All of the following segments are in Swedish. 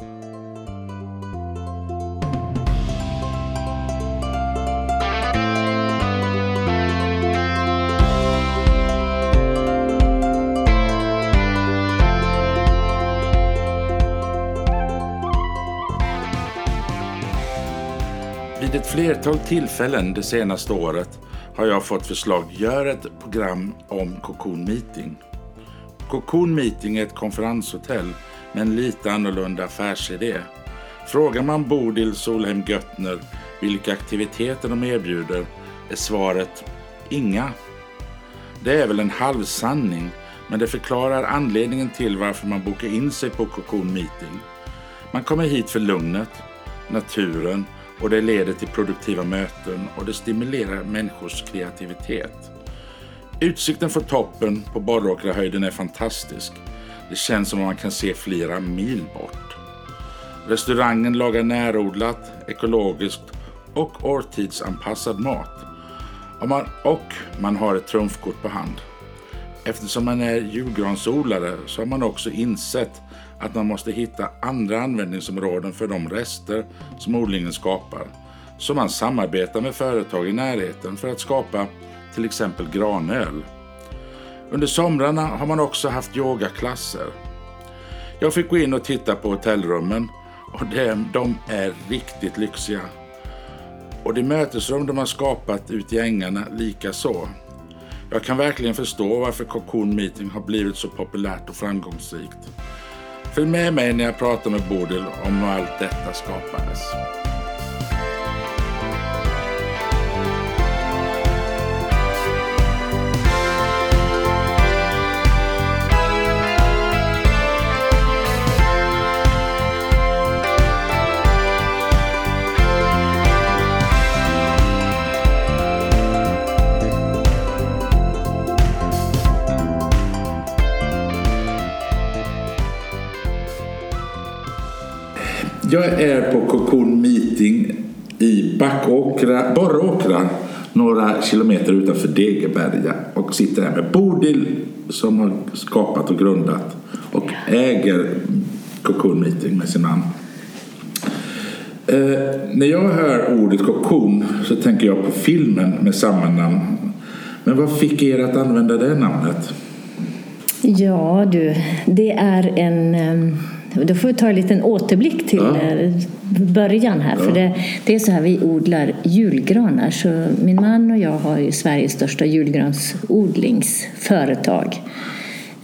Vid ett flertal tillfällen det senaste året har jag fått förslag gör ett program om Cocoon Meeting. Cocoon Meeting är ett konferenshotell med en lite annorlunda affärsidé. Frågar man Bodil Solheim Göttner vilka aktiviteter de erbjuder är svaret inga. Det är väl en halvsanning, men det förklarar anledningen till varför man bokar in sig på Cocoon Meeting. Man kommer hit för lugnet, naturen och det leder till produktiva möten och det stimulerar människors kreativitet. Utsikten från toppen på Borråkrahöjden är fantastisk. Det känns som om man kan se flera mil bort. Restaurangen lagar närodlat, ekologiskt och årtidsanpassad mat. Och man, och man har ett trumfkort på hand. Eftersom man är julgransodlare så har man också insett att man måste hitta andra användningsområden för de rester som odlingen skapar. Så man samarbetar med företag i närheten för att skapa till exempel granöl. Under somrarna har man också haft yogaklasser. Jag fick gå in och titta på hotellrummen och de är riktigt lyxiga. Och de mötesrum de har skapat ute i ängarna lika så. Jag kan verkligen förstå varför Cocoon Meeting har blivit så populärt och framgångsrikt. Följ med mig när jag pratar med Bodil om hur allt detta skapades. Jag är på Cocoon Meeting i Backåkra, Borråkra, några kilometer utanför Degeberga och sitter här med Bodil som har skapat och grundat och äger Cocoon Meeting med sin man. Eh, när jag hör ordet cocoon så tänker jag på filmen med samma namn. Men vad fick er att använda det namnet? Ja du, det är en ehm, då får vi ta en liten återblick till ja. Eh, början här. Ja. För det, det, är så här, vi odlar julgranar. Så min man och jag har ju Sveriges största julgransodlingsföretag.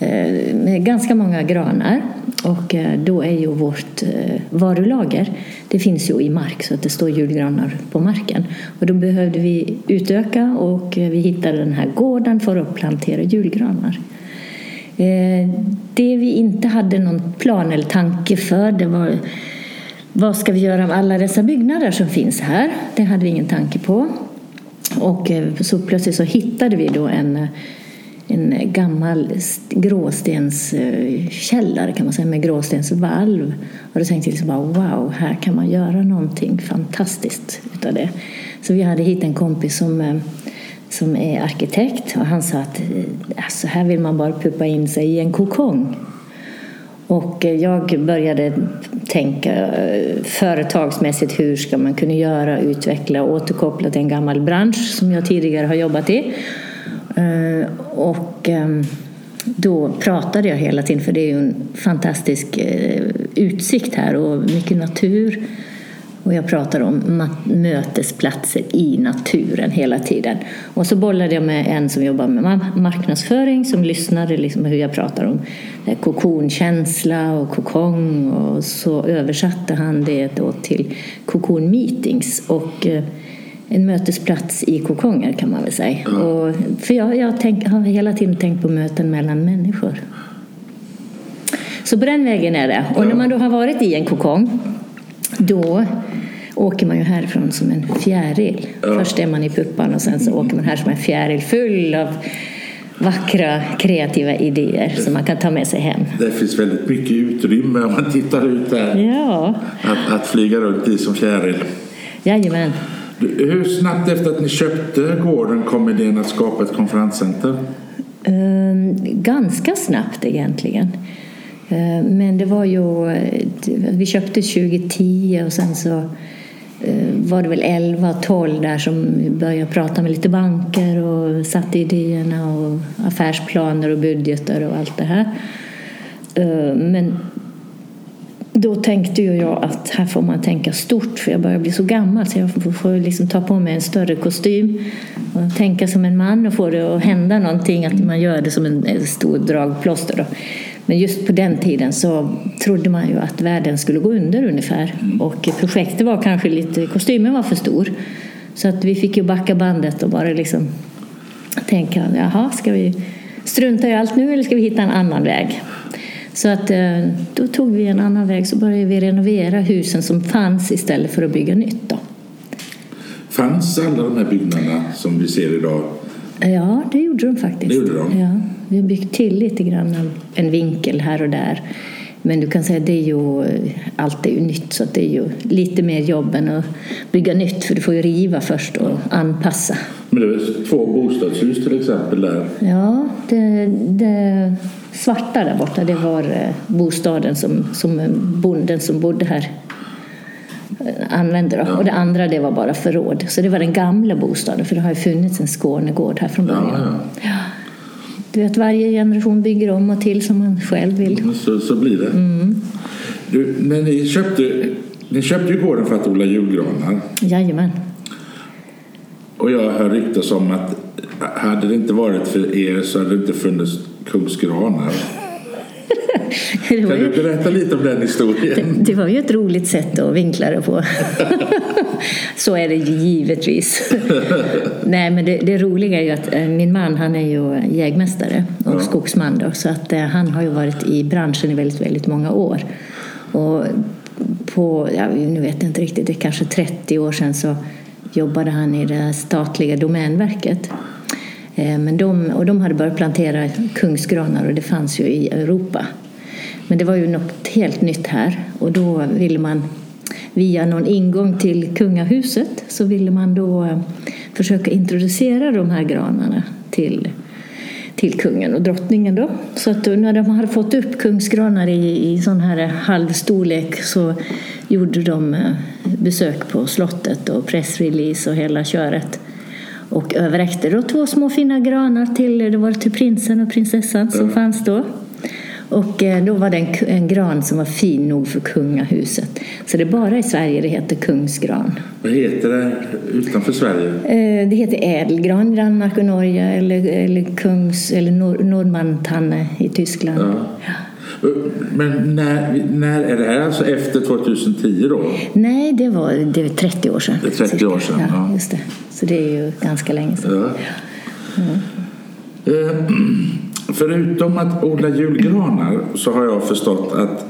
Eh, med ganska många granar. Och eh, då är ju vårt varulager, det finns ju i mark så att det står julgranar på marken. Och då behövde vi utöka och vi hittade den här gården för att plantera julgranar. Eh, det vi inte hade någon plan eller tanke för det var vad ska vi göra av alla dessa byggnader som finns här? Det hade vi ingen tanke på. Och eh, så plötsligt så hittade vi då en, en gammal gråstenskällare kan man säga med gråstensvalv. Och då tänkte vi liksom bara wow, här kan man göra någonting fantastiskt utav det. Så vi hade hit en kompis som eh, som är arkitekt och han sa att eh, alltså, här vill man bara puppa in sig i en kokong. Och eh, jag började tänka eh, företagsmässigt hur ska man kunna göra, utveckla och återkoppla till en gammal bransch som jag tidigare har jobbat i. Och då pratade jag hela tiden, för det är ju en fantastisk utsikt här och mycket natur. Och jag pratar om mötesplatser i naturen hela tiden. Och så bollade jag med en som jobbar med marknadsföring som lyssnade liksom hur jag pratar om kokonkänsla och kokong och så översatte han det då till kokon meetings och eh, en mötesplats i kokonger kan man väl säga. Och, för jag, jag tänk, har hela tiden tänkt på möten mellan människor. Så på den vägen är det. Och när man då har varit i en kokong då åker man ju härifrån som en fjäril. Ja. Först är man i puppan och sen så åker man här som en fjäril full av vackra kreativa idéer som man kan ta med sig hem. Det finns väldigt mycket utrymme om man tittar ut där. Ja. Att, att flyga runt i som fjäril. Jajamän. Hur snabbt efter att ni köpte gården kom idén att skapa ett konferenscenter? Um, ganska snabbt egentligen. Eh, men det var ju, eh, vi köpte 2010 och sen så eh, var det väl 11, 12 där som började prata med lite banker och satte idéerna och affärsplaner och budgetar och allt det här. Men då tänkte ju jag att här får man tänka stort för jag börjar bli så gammal så jag får liksom ta på mig en större kostym och tänka som en man och få det att hända någonting, att man gör det som en stor dragplåster. Då. Men just på den tiden så trodde man ju att världen skulle gå under ungefär och projektet var kanske lite, kostymen var för stor. Så att vi fick ju backa bandet och bara liksom tänka, jaha, ska vi strunta i allt nu eller ska vi hitta en annan väg? Så att eh, då tog vi en annan väg så började vi renovera husen som fanns istället för att bygga nytt. Då. Fanns alla de här byggnaderna som vi ser idag? Ja, det gjorde de faktiskt. Det gjorde de? Ja, vi har byggt till lite grann en vinkel här och där. Men du kan säga att det är ju, allt är ju nytt så det är ju lite mer jobb än att bygga nytt för du får ju riva först och anpassa. Men det är två bostadshus till exempel där? Ja, det, det svarta där borta det var eh, bostaden som, som bonden som bodde här eh, använde. Då. Ja. Och det andra det var bara förråd. Så det var den gamla bostaden för det har ju funnits en Skånegård här från början. Ja, ja. Du vet, varje generation bygger om och till som man själv vill. Så, så blir det. Mm. Du, när ni köpte, ni köpte ju gården för att odla julgranar. Jajamän. Och jag hör ryktas om att hade det inte varit för er så hade det inte funnits kungsgranar. kan du berätta lite om den historien? Det, det, var ju ett roligt sätt att vinkla det på. Så är det givetvis. Nej, men det, det, roliga är ju att eh, min man han är ju jägmästare och ja. skogsman då, så att eh, han har ju varit i branschen i väldigt, väldigt många år. Och på, ja, nu vet jag inte riktigt, det är kanske 30 år sedan så jobbade han i det statliga Domänverket. Eh, men de, och de hade börjat plantera kungsgranar och det fanns ju i Europa. Men det var ju något helt nytt här och då ville man via någon ingång till kungahuset så ville man då eh, försöka introducera de här granarna till, till kungen och drottningen. Då. Så att när de hade fått upp kungsgranar i, i sån här halvstorlek så gjorde de eh, besök på slottet och pressrelease och hela köret och överräckte då två små fina granar till, det var till prinsen och prinsessan som fanns då. Och eh, då var det en, en, gran som var fin nog för kungahuset. Så det är bara i Sverige det heter kungsgran. Vad heter det utanför Sverige? Eh, det heter ädelgran i Danmark och Norge eller, eller kungs eller nor, nordmantanne i Tyskland. Ja. Ja. Men när, när är det här alltså efter 2010 då? Nej, det var, det var 30 år sedan. Det är 30 år sedan, ja. Just det. Så det är ju ganska länge sedan. Ja. Mm. Förutom att odla julgranar så har jag förstått att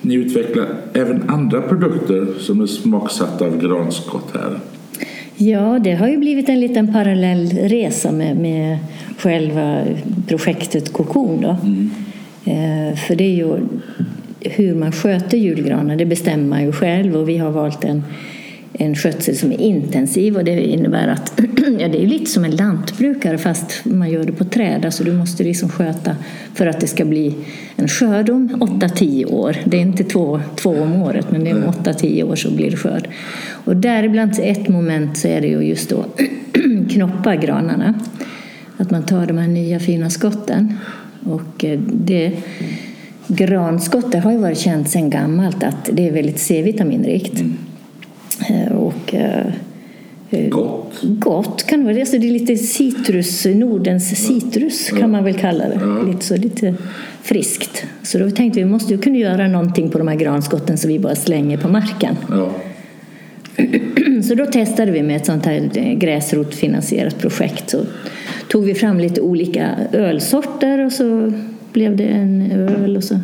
ni utvecklar även andra produkter som är smaksatta av granskott här. Ja, det har ju blivit en liten parallell resa med, med själva projektet Kokon. Då. Mm. Eh, för det är ju hur man sköter julgranar, det bestämmer man ju själv och vi har valt en, en skötsel som är intensiv och det innebär att ja, det är lite som en lantbrukare fast man gör det på träd. Alltså du måste liksom sköta för att det ska bli en skörd om 8-10 år. Det är inte två, två om året men det är om 8-10 år så blir det skörd. Och däribland ett moment så är det ju just då knoppa granarna. Att man tar de här nya fina skotten och eh, det, granskott har ju varit känt sedan gammalt att det är väldigt C-vitaminrikt. Mm. Eh, och, eh, Gott. Gott kan det vara. Alltså det är lite citrus, Nordens citrus kan man väl kalla det. Ja. Lite, så lite friskt. Så då tänkte vi vi måste ju kunna göra någonting på de här granskotten så vi bara slänger på marken. Ja. Så då testade vi med ett sånt här gräsrotfinansierat projekt. Så tog vi fram lite olika ölsorter och så blev det en öl och så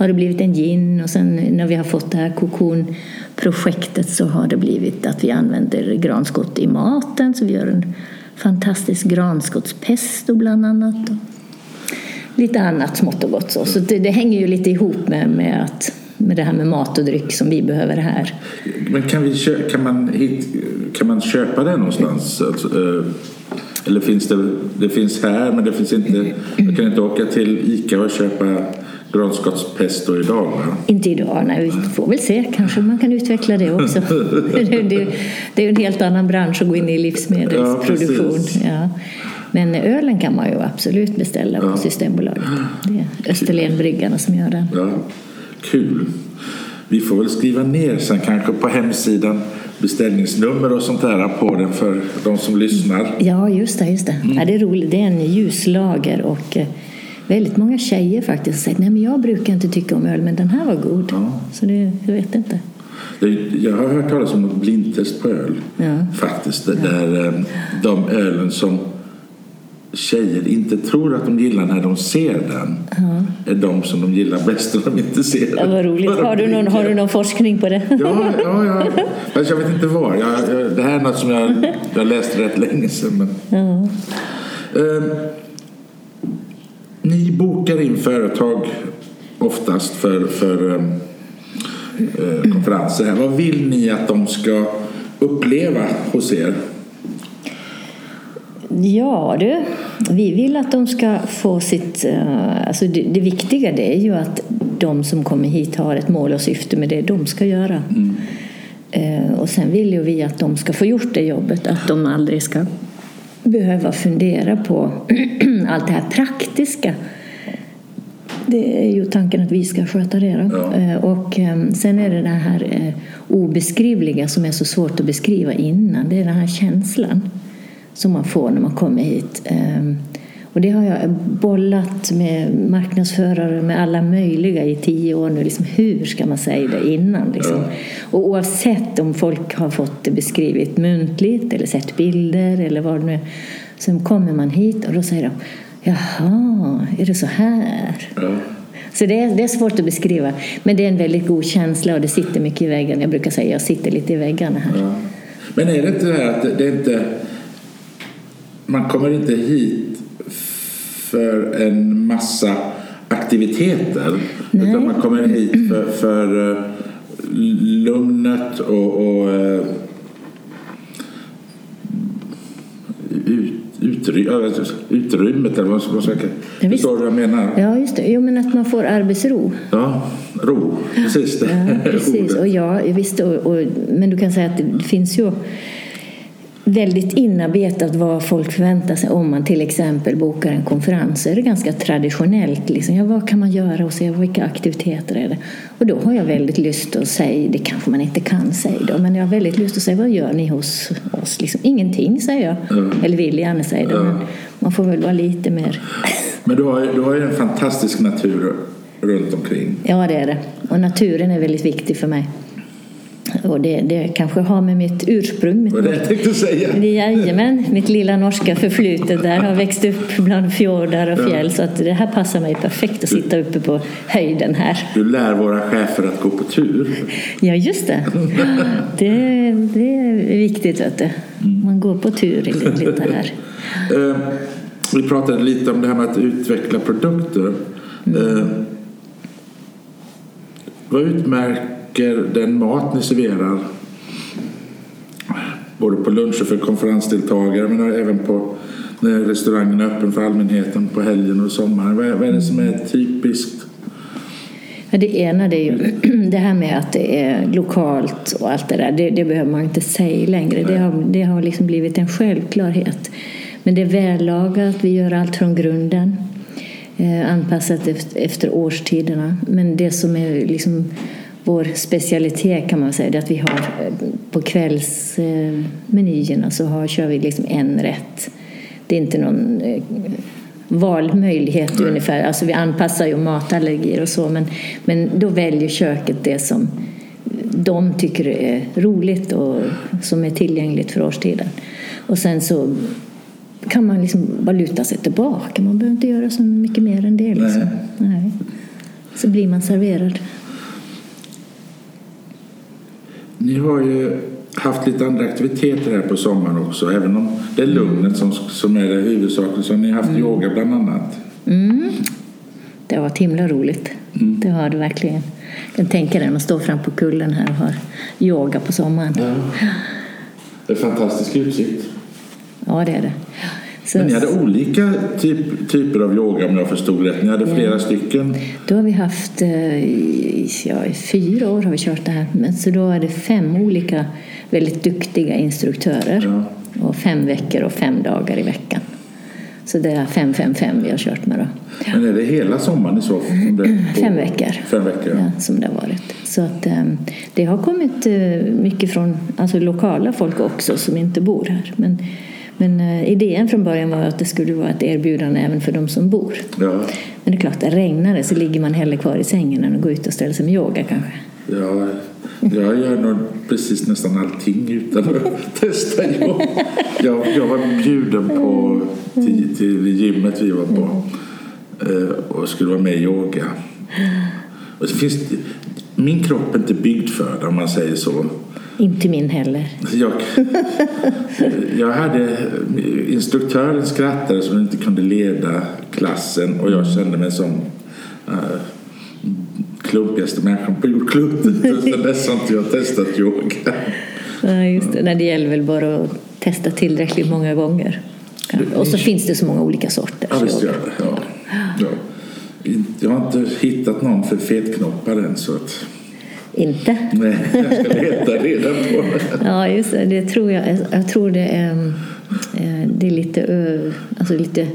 har det blivit en gin och sen när vi har fått det här kokonprojektet så har det blivit att vi använder granskott i maten så vi gör en fantastisk granskottspesto bland annat. Och lite annat smått och gott så. Så det, det hänger ju lite ihop med, med, att, med det här med mat och dryck som vi behöver här. Men kan, vi, kan, man, hit, kan man köpa det någonstans? Alltså, eh, eller finns det, det finns här men det finns inte, jag kan inte åka till ICA och köpa granskottspesto idag va? Inte idag, nej. Vi får väl se. Kanske man kan utveckla det också. det, är en helt annan bransch att gå in i livsmedelsproduktion. Ja, Ja, Men ölen kan man ju absolut beställa Ja. på Systembolaget. Det är Österlenbryggarna som gör den. Ja, kul. Vi får väl skriva ner sen kanske på hemsidan beställningsnummer och sånt där på den för de som lyssnar. Ja, just det. Just det. Mm. Ja, det är roligt. Det är en ljuslager och eh, väldigt många tjejer faktiskt har sagt nej men jag brukar inte tycka om öl men den här var god. Ja. Så det, jag vet inte. Jag har hört talas om något blindtest på öl. Ja. Faktiskt. Det Där eh, de ölen som tjejer inte tror att de gillar när de ser den är de som de gillar bäst när de inte ser den. Ja, vad roligt. Har du, någon, har du någon forskning på det? Ja, ja, ja. Fast jag vet inte var. Jag, jag, det här är något som jag, jag läste rätt länge sedan. Men... Ja. Eh, ni bokar in företag oftast för, för eh, eh, konferenser. Här. Vad vill ni att de ska uppleva hos er? Ja du, vi vill att de ska få sitt... eh, Alltså det, det viktiga det är ju att de som kommer hit har ett mål och syfte med det de ska göra. Eh, Och sen vill ju vi att de ska få gjort det jobbet, att de aldrig ska behöva fundera på allt det här praktiska. Det är ju tanken att vi ska sköta det. Då. Ja. Eh, Och eh, sen är det det här eh, obeskrivliga som är så svårt att beskriva innan. Det är den här känslan som man får när man kommer hit. Eh, Och det har jag bollat med marknadsförare, med alla möjliga i tio år nu. Liksom, hur ska man säga det innan? Liksom? Ja. Och oavsett om folk har fått det beskrivet muntligt eller sett bilder eller vad det nu är. Sen kommer man hit och då säger de Jaha, är det så här? Ja. Så det är, det är svårt att beskriva. Men det är en väldigt god känsla och det sitter mycket i väggarna. Jag brukar säga jag sitter lite i väggarna här. Ja. Men är det inte det här att det, är inte... Man kommer inte hit för en massa aktiviteter. Nej. Utan man kommer hit för, för eh, lugnet och, och eh, ut, utry, utrymmet eller vad vad ska visst. Förstår du vad jag menar? Ja, just det. Jo, men att man får arbetsro. Ja, ro. Precis det. Ja, precis. Och ja, visst, och, och, men du kan säga att det finns ju väldigt inarbetat vad folk förväntar sig om man till exempel bokar en konferens. Så är det ganska traditionellt. Liksom, ja, vad kan man göra och se vilka aktiviteter är det? Och då har jag väldigt lust att säga, det kanske man inte kan säga då, men jag har väldigt lust att säga vad gör ni hos oss? Liksom, ingenting säger jag. Mm. Eller vill gärna säga det, men man får väl vara lite mer Men du har, du har ju en fantastisk natur runt omkring. Ja, det är det. Och naturen är väldigt viktig för mig. Och det, det kanske har med mitt ursprung, mitt, det jag tänkte säga. Jajamän, mitt lilla norska förflutet där har växt upp bland fjordar och fjäll så att det här passar mig perfekt att sitta uppe på höjden här. Du lär våra chefer att gå på tur. Ja, just det. Det, det är viktigt, vet du. Man går på tur i lite här. Eh, vi pratade lite om det här med att utveckla produkter. Eh, vad utmärker den mat ni serverar? Både på luncher för konferensdeltagare men även på när restaurangen är öppen för allmänheten på helgen och sommaren. Vad är, vad är det som är typiskt? Ja, det ena det är ju det här med att det är lokalt och allt det där. Det, det behöver man inte säga längre. Det har, det har liksom blivit en självklarhet. Men det är vällagat. Vi gör allt från grunden. Eh, anpassat efter, efter årstiderna. Men det som är liksom vår specialitet kan man säga det att vi har eh, på kvällsmenyerna så har, kör vi liksom en rätt. Det är inte någon eh, valmöjlighet ungefär. Alltså vi anpassar ju matallergier och så men, men då väljer köket det som de tycker är roligt och som är tillgängligt för årstiden. Och sen så kan man liksom bara luta sig tillbaka. Man behöver inte göra så mycket mer än det. Liksom. Nej. Så blir man serverad. Ni har ju haft lite andra aktiviteter här på sommaren också. Även om det är lugnet som, som är det huvudsakliga så har ni haft yoga bland annat. Mm. Det har varit himla roligt. Det har det verkligen. Jag kan tänka dig man står fram på kullen här och har yoga på sommaren. Ja. Det är fantastisk utsikt. Ja, det är det. Men ni hade olika typ, typer av yoga om jag förstod rätt. Ni hade flera stycken. Då har vi haft, eh, ja, i fyra år har vi kört det här. Men, så då är det fem olika väldigt duktiga instruktörer. Ja. Och fem veckor och fem dagar i veckan. Så det är fem, fem, fem vi har kört med då. Men är det hela sommaren i så fall? Fem veckor. Fem veckor, ja. Ja, som det har varit. Så att, eh, det har kommit eh, mycket från alltså, lokala folk också som inte bor här. Men, men eh, idén från början var att det skulle vara ett erbjudande även för de som bor. Ja, Men det är klart, det regnar det så ligger man hellre kvar i sängen än att gå ut och ställa sig med yoga kanske. ja, jag gör nog precis nästan allting utan att testa yoga. Jag, jag var bjuden på till, till gymmet vi var på eh, och skulle vara med i yoga. Och så finns det, min kropp är inte byggd för det om man säger så. Inte min heller. Jag, jag hade instruktören skrattade som inte kunde leda klassen och jag kände mig som uh, klumpigaste människan på jordklotet. Sen dess har inte jag testat yoga. Ja, just det. Nej, det gäller väl bara att testa tillräckligt många gånger. Och så finns det så många olika sorter. Ja, visst gör det. Ja. Ja. Jag har inte hittat någon för fetknoppar än så att Inte? nej, jag ska leta reda på. Ja, just det. Det tror jag. Jag tror det är, eh, det är lite, alltså lite...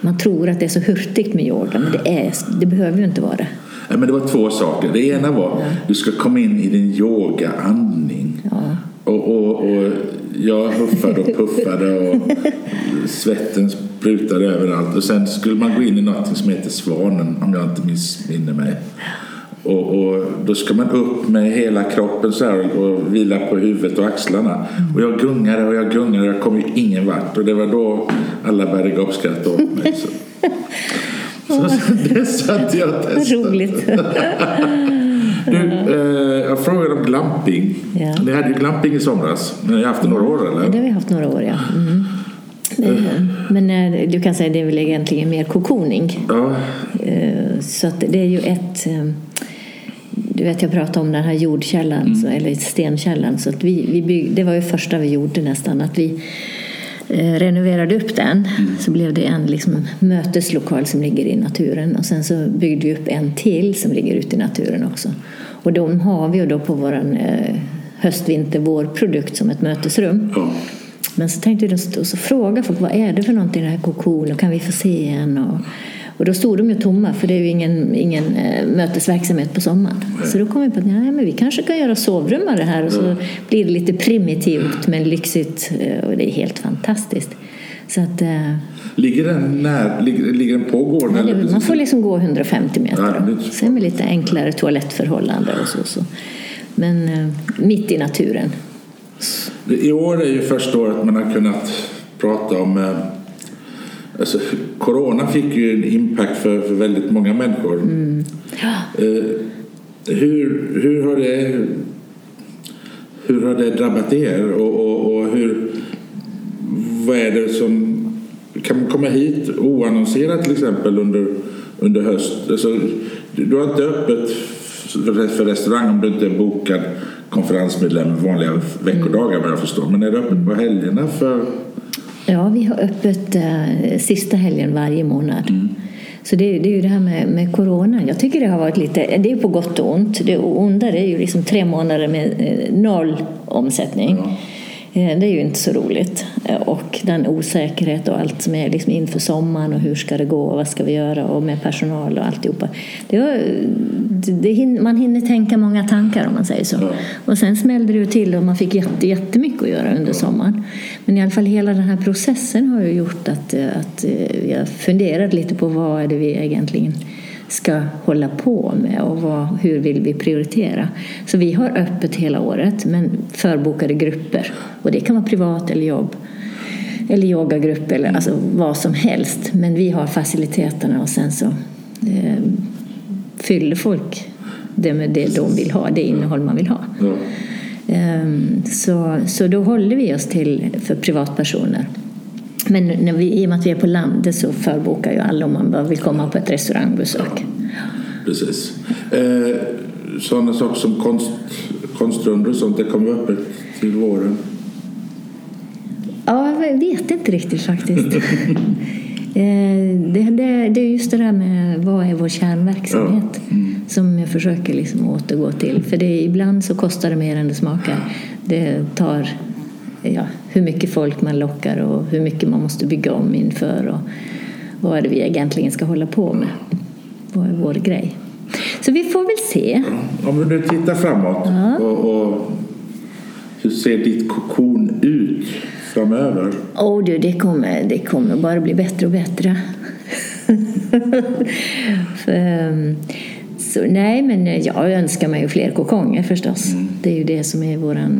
Man tror att det är så hurtigt med yoga, men det, är, det behöver ju inte vara det. Nej, men det var två saker. Det ena var att du ska komma in i din yoga-andning. Ja. Och, och, och jag huffade och puffade och svetten sprutade överallt. Och sen skulle man gå in i något som heter Svanen, om jag inte missminner mig. Och, och då ska man upp med hela kroppen så här och vila på huvudet och axlarna. Och jag gungade och jag gungade och jag kom ju ingen vart. Och det var då alla började gapskratta åt mig. Så. Så dess har inte jag Vad testat. roligt. Du, eh, jag frågade om glamping. Ja. Ni hade ju glamping i somras. Ni har haft det några år eller? Det har vi haft några år, ja. Mm. Eh, Men eh, du kan säga att det är väl egentligen mer kokoning. Ja, Eh, Så att det är ju ett... Du vet, jag pratade om den här jordkällan, så, eller stenkällan. Så att vi, vi bygg, det var ju första vi gjorde nästan, att vi renoverade upp den. Så blev det en liksom, möteslokal som ligger i naturen. Och sen så byggde vi upp en till som ligger ute i naturen också. Och de har vi ju då på vår höst, vinter, vårprodukt som ett mötesrum. ja. Men så tänkte då, och så fråga folk vad är det för någonting i den här kokon och kan vi få se en? Och, och då stod de ju tomma för det är ju ingen, ingen eh, mötesverksamhet på sommaren. Så då kom vi på att nej, men vi kanske kan göra sovrum av det här och så blir det lite primitivt men lyxigt eh, och det är helt fantastiskt. Så att, eh, Ligger den, när, ligger, ligger den på gården? ja, eller det- man får liksom gå 150 Ja, meter. det så Sen med lite enklare toalettförhållanden och så. så. Men mitt i naturen. I år är ju första året man har kunnat prata om eh, Alltså, corona fick ju en impact för, för väldigt många människor. Mm. Eh, hur, hur, har det, hur har det drabbat er? Och, och, och hur, vad är det som... Kan man komma hit oannonserat till exempel under, under höst? Alltså, du har inte öppet för restaurang om du inte är bokad konferensmedlem vanliga veckodagar vad jag förstår. Men är det öppet på helgerna för... Ja, vi har öppet eh, sista helgen varje månad. Så det, det är ju det här med, med corona. Jag tycker det har varit lite, det är på gott och ont. Det onda är ju liksom tre månader med eh, noll omsättning. Eh, Det är ju inte så roligt. Eh, Och den osäkerhet och allt som är liksom inför sommaren och hur ska det gå och vad ska vi göra och med personal och alltihopa. Det var, det, hin- man hinner tänka många tankar om man säger så. Och sen smällde det ju till och man fick jätte, jättemycket att göra under sommaren. Men i alla fall hela den här processen har ju gjort att, eh, att eh, jag funderat lite på vad är det vi egentligen ska hålla på med och vad, hur vill vi prioritera. Så vi har öppet hela året men förbokade grupper. Och det kan vara privat eller jobb. Eller yogagrupp eller alltså vad som helst. Men vi har faciliteterna och sen så eh, fyller folk det med det de vill ha, det innehåll man vill ha. Ja. Ehm, Så, så då håller vi oss till för privatpersoner. Men när vi, i och med att vi är på landet så förbokar ju alla om man bara vill komma på ett restaurangbesök. Precis. Eh, sådana saker som konst, konstrunder och sånt, det kommer öppet till våren. Ja, Jag vet inte riktigt faktiskt. Eh, det, det, det är just det där med vad är vår kärnverksamhet mm. som jag försöker liksom återgå till. För det, ibland så kostar det mer än det smakar. Det tar ja, hur mycket folk man lockar och hur mycket man måste bygga om inför och vad är det vi egentligen ska hålla på med. Vad är vår grej? Så vi får väl se. Om du tittar framåt ja. och, och hur ser ditt kokon ut framöver? Oh, du, det, kommer, det kommer bara bli bättre och bättre. För, ehm, så, nej, men jag önskar mig fler kokonger förstås. Mm. Det är ju det som är vår eh,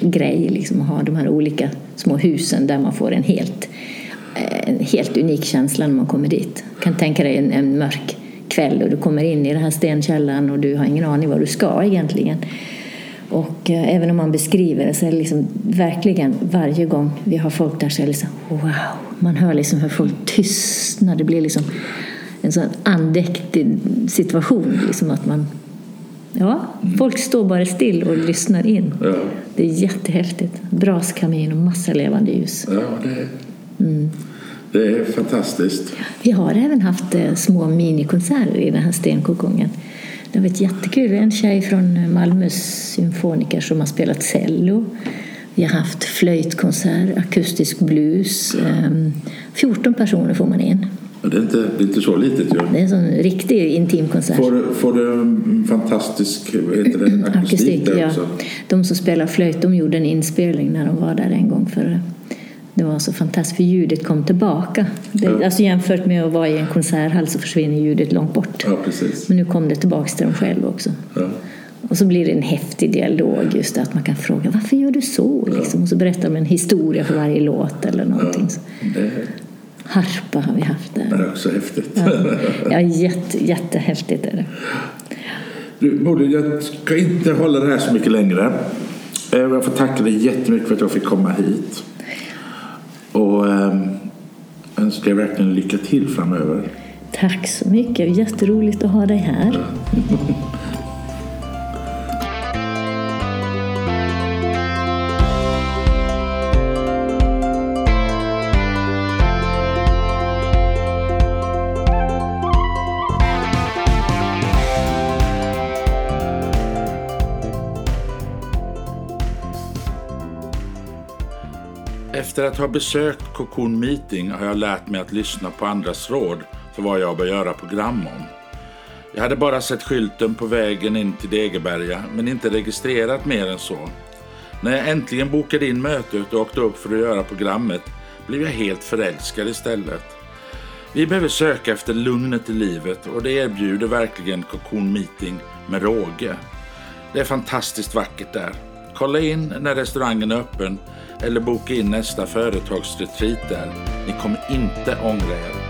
grej, liksom, att ha de här olika små husen där man får en helt, eh, en helt unik känsla när man kommer dit. Du kan tänka dig en, en mörk kväll och du kommer in i den här stenkällan och du har ingen aning vad du ska egentligen. Och eh, även om man beskriver det så är det liksom verkligen varje gång vi har folk där så är det liksom wow. Man hör liksom hur folk tystnar. Det blir liksom en sån andäktig situation. Liksom att man, ja, folk står bara still och lyssnar in. Ja. Det är jättehäftigt. Braskamin och massa levande ljus. Ja, det, mm. det är fantastiskt. Vi har även haft eh, små minikonserter i den här stenkokongen. Det har varit jättekul. En tjej från Malmös symfoniker som har spelat cello. Vi har haft flöjtkonsert, akustisk blues. 14 ehm, personer får man in. Det är inte, det är inte så litet ju. Det är en sån riktig intim konsert. Får, du, får du en fantastisk heter det, akustik, akustik där också? Ja. De som spelar flöjt de gjorde en inspelning när de var där en gång för det var så fantastiskt för ljudet kom tillbaka. Det, ja. Alltså jämfört med att vara i en konserthall så försvinner ljudet långt bort. Ja. Men nu kom det tillbaka till dem själv också. Ja. Och så blir det en häftig dialog just det, att man kan fråga varför gör du så? Liksom. Och så berättar de en historia för varje låt eller någonting. Det... Harpa har vi haft där. Det är också häftigt. Ja, ja jätte, jättehäftigt är det. Du, Moder, jag ska inte hålla det här så mycket längre. Eh, jag får tacka dig jättemycket för att jag fick komma hit. Och eh, önskar dig verkligen lycka till framöver. Tack så mycket. Jätteroligt att ha dig här. Efter att ha besökt Cocoon Meeting har jag lärt mig att lyssna på andras råd för vad jag bör göra program om. Jag hade bara sett skylten på vägen in till Degeberga men inte registrerat mer än så. När jag äntligen bokade in mötet och åkte upp för att göra programmet blev jag helt förälskad istället. Vi behöver söka efter lugnet i livet och det erbjuder verkligen Cocoon Meeting med råge. Det är fantastiskt vackert där. Kolla in när restaurangen är öppen eller boka in nästa företagsretreat där. Ni kommer inte ångra er.